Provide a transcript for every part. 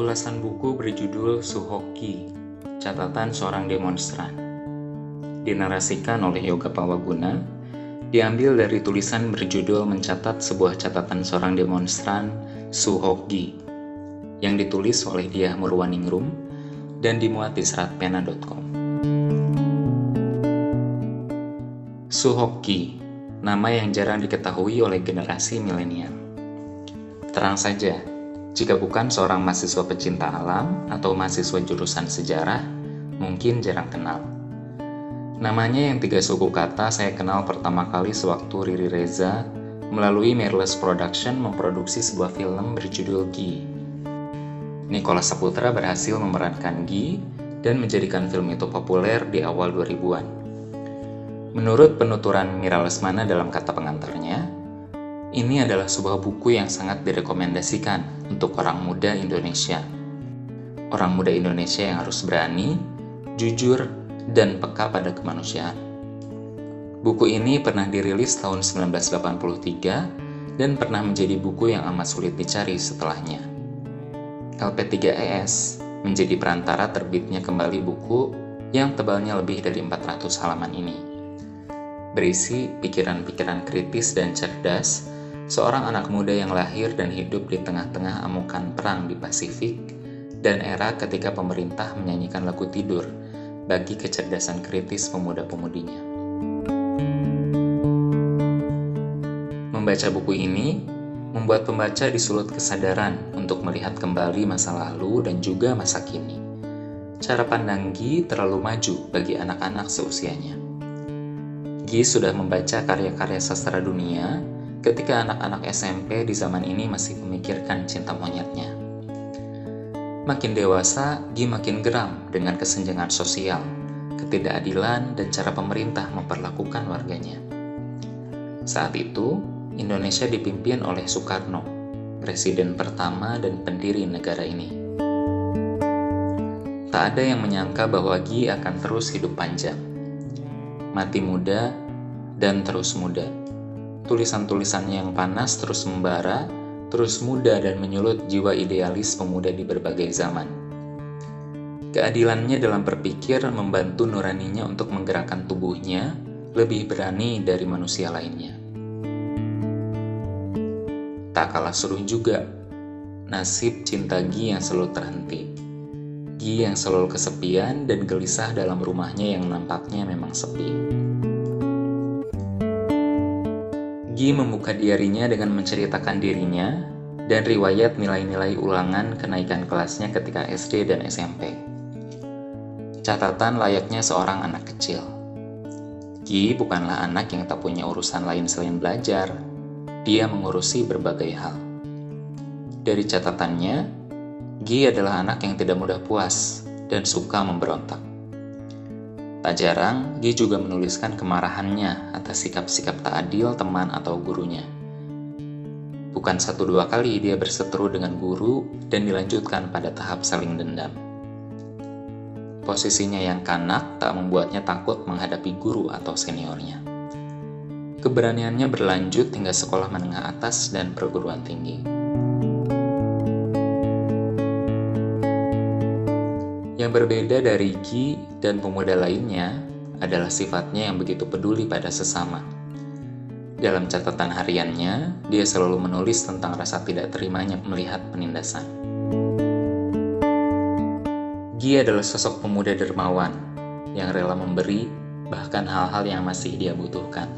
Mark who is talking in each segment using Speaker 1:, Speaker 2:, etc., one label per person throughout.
Speaker 1: Ulasan buku berjudul Suhoki, catatan seorang demonstran. Dinarasikan oleh Yoga Pawaguna, diambil dari tulisan berjudul mencatat sebuah catatan seorang demonstran Suhoki yang ditulis oleh dia Murwaningrum dan dimuat di seratpena.com. Suhoki, nama yang jarang diketahui oleh generasi milenial. Terang saja, jika bukan seorang mahasiswa pecinta alam atau mahasiswa jurusan sejarah, mungkin jarang kenal. Namanya yang tiga suku kata saya kenal pertama kali sewaktu Riri Reza melalui Mirrorless Production memproduksi sebuah film berjudul Gi. Nicholas Saputra berhasil memerankan Gi dan menjadikan film itu populer di awal 2000-an. Menurut penuturan Mira Lesmana dalam kata pengantarnya, ini adalah sebuah buku yang sangat direkomendasikan untuk orang muda Indonesia. Orang muda Indonesia yang harus berani, jujur, dan peka pada kemanusiaan. Buku ini pernah dirilis tahun 1983 dan pernah menjadi buku yang amat sulit dicari setelahnya. LP3ES menjadi perantara terbitnya kembali buku yang tebalnya lebih dari 400 halaman ini. Berisi pikiran-pikiran kritis dan cerdas seorang anak muda yang lahir dan hidup di tengah-tengah amukan perang di Pasifik dan era ketika pemerintah menyanyikan lagu tidur bagi kecerdasan kritis pemuda-pemudinya. Membaca buku ini membuat pembaca disulut kesadaran untuk melihat kembali masa lalu dan juga masa kini. Cara pandang Gi terlalu maju bagi anak-anak seusianya. Gi sudah membaca karya-karya sastra dunia ketika anak-anak SMP di zaman ini masih memikirkan cinta monyetnya. Makin dewasa, Gi makin geram dengan kesenjangan sosial, ketidakadilan, dan cara pemerintah memperlakukan warganya. Saat itu, Indonesia dipimpin oleh Soekarno, presiden pertama dan pendiri negara ini. Tak ada yang menyangka bahwa Gi akan terus hidup panjang, mati muda, dan terus muda tulisan-tulisannya yang panas terus membara, terus muda dan menyulut jiwa idealis pemuda di berbagai zaman. Keadilannya dalam berpikir membantu nuraninya untuk menggerakkan tubuhnya lebih berani dari manusia lainnya. Tak kalah seru juga nasib cinta Gi yang selalu terhenti. Gi yang selalu kesepian dan gelisah dalam rumahnya yang nampaknya memang sepi. Gi membuka diarinya dengan menceritakan dirinya dan riwayat nilai-nilai ulangan kenaikan kelasnya ketika SD dan SMP. Catatan layaknya seorang anak kecil. Gi bukanlah anak yang tak punya urusan lain selain belajar. Dia mengurusi berbagai hal. Dari catatannya, Gi adalah anak yang tidak mudah puas dan suka memberontak. Tak jarang, G juga menuliskan kemarahannya atas sikap-sikap tak adil teman atau gurunya. Bukan satu dua kali dia berseteru dengan guru dan dilanjutkan pada tahap saling dendam. Posisinya yang kanak tak membuatnya takut menghadapi guru atau seniornya. Keberaniannya berlanjut hingga sekolah menengah atas dan perguruan tinggi. Yang berbeda dari Gi dan pemuda lainnya adalah sifatnya yang begitu peduli pada sesama. Dalam catatan hariannya, dia selalu menulis tentang rasa tidak terimanya melihat penindasan. Gi adalah sosok pemuda dermawan yang rela memberi bahkan hal-hal yang masih dia butuhkan.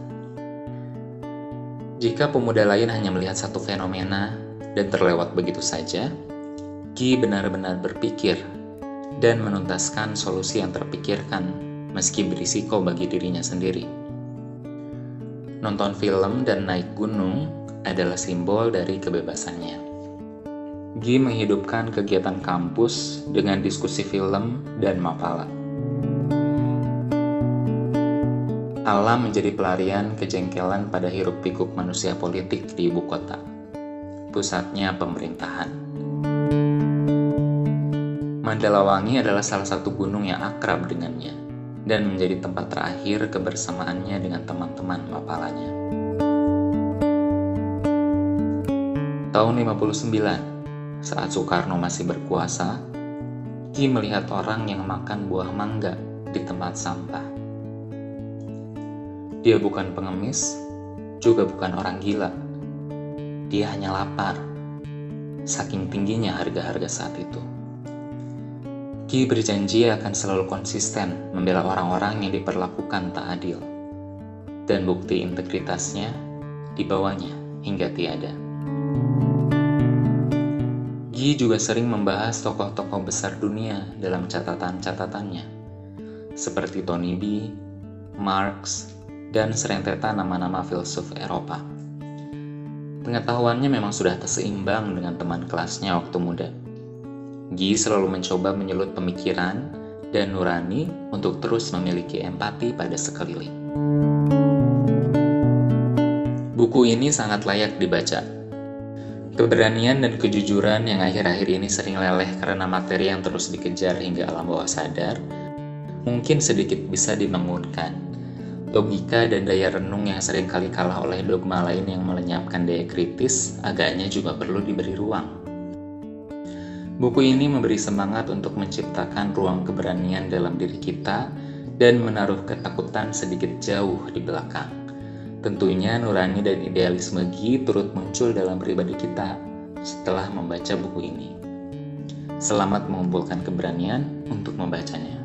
Speaker 1: Jika pemuda lain hanya melihat satu fenomena dan terlewat begitu saja, Gi benar-benar berpikir dan menuntaskan solusi yang terpikirkan meski berisiko bagi dirinya sendiri. Nonton film dan naik gunung adalah simbol dari kebebasannya. Gi menghidupkan kegiatan kampus dengan diskusi film dan mapala. Alam menjadi pelarian kejengkelan pada hiruk pikuk manusia politik di ibu kota, pusatnya pemerintahan. Mandalawangi adalah salah satu gunung yang akrab dengannya dan menjadi tempat terakhir kebersamaannya dengan teman-teman mapalanya. Tahun 59, Saat Soekarno masih berkuasa, Ki melihat orang yang makan buah mangga di tempat sampah. Dia bukan pengemis, juga bukan orang gila. Dia hanya lapar, saking tingginya harga-harga saat itu. Ki berjanji akan selalu konsisten membela orang-orang yang diperlakukan tak adil, dan bukti integritasnya dibawanya hingga tiada. Gi juga sering membahas tokoh-tokoh besar dunia dalam catatan-catatannya, seperti Tony B, Marx, dan serentetan nama-nama filsuf Eropa. Pengetahuannya memang sudah terseimbang dengan teman kelasnya waktu muda. Gi selalu mencoba menyelut pemikiran dan nurani untuk terus memiliki empati pada sekeliling. Buku ini sangat layak dibaca Keberanian dan kejujuran yang akhir-akhir ini sering leleh karena materi yang terus dikejar hingga alam bawah sadar, mungkin sedikit bisa dibangunkan. Logika dan daya renung yang sering kali kalah oleh dogma lain yang melenyapkan daya kritis, agaknya juga perlu diberi ruang. Buku ini memberi semangat untuk menciptakan ruang keberanian dalam diri kita dan menaruh ketakutan sedikit jauh di belakang. Tentunya nurani dan idealisme Gi turut muncul dalam pribadi kita setelah membaca buku ini. Selamat mengumpulkan keberanian untuk membacanya.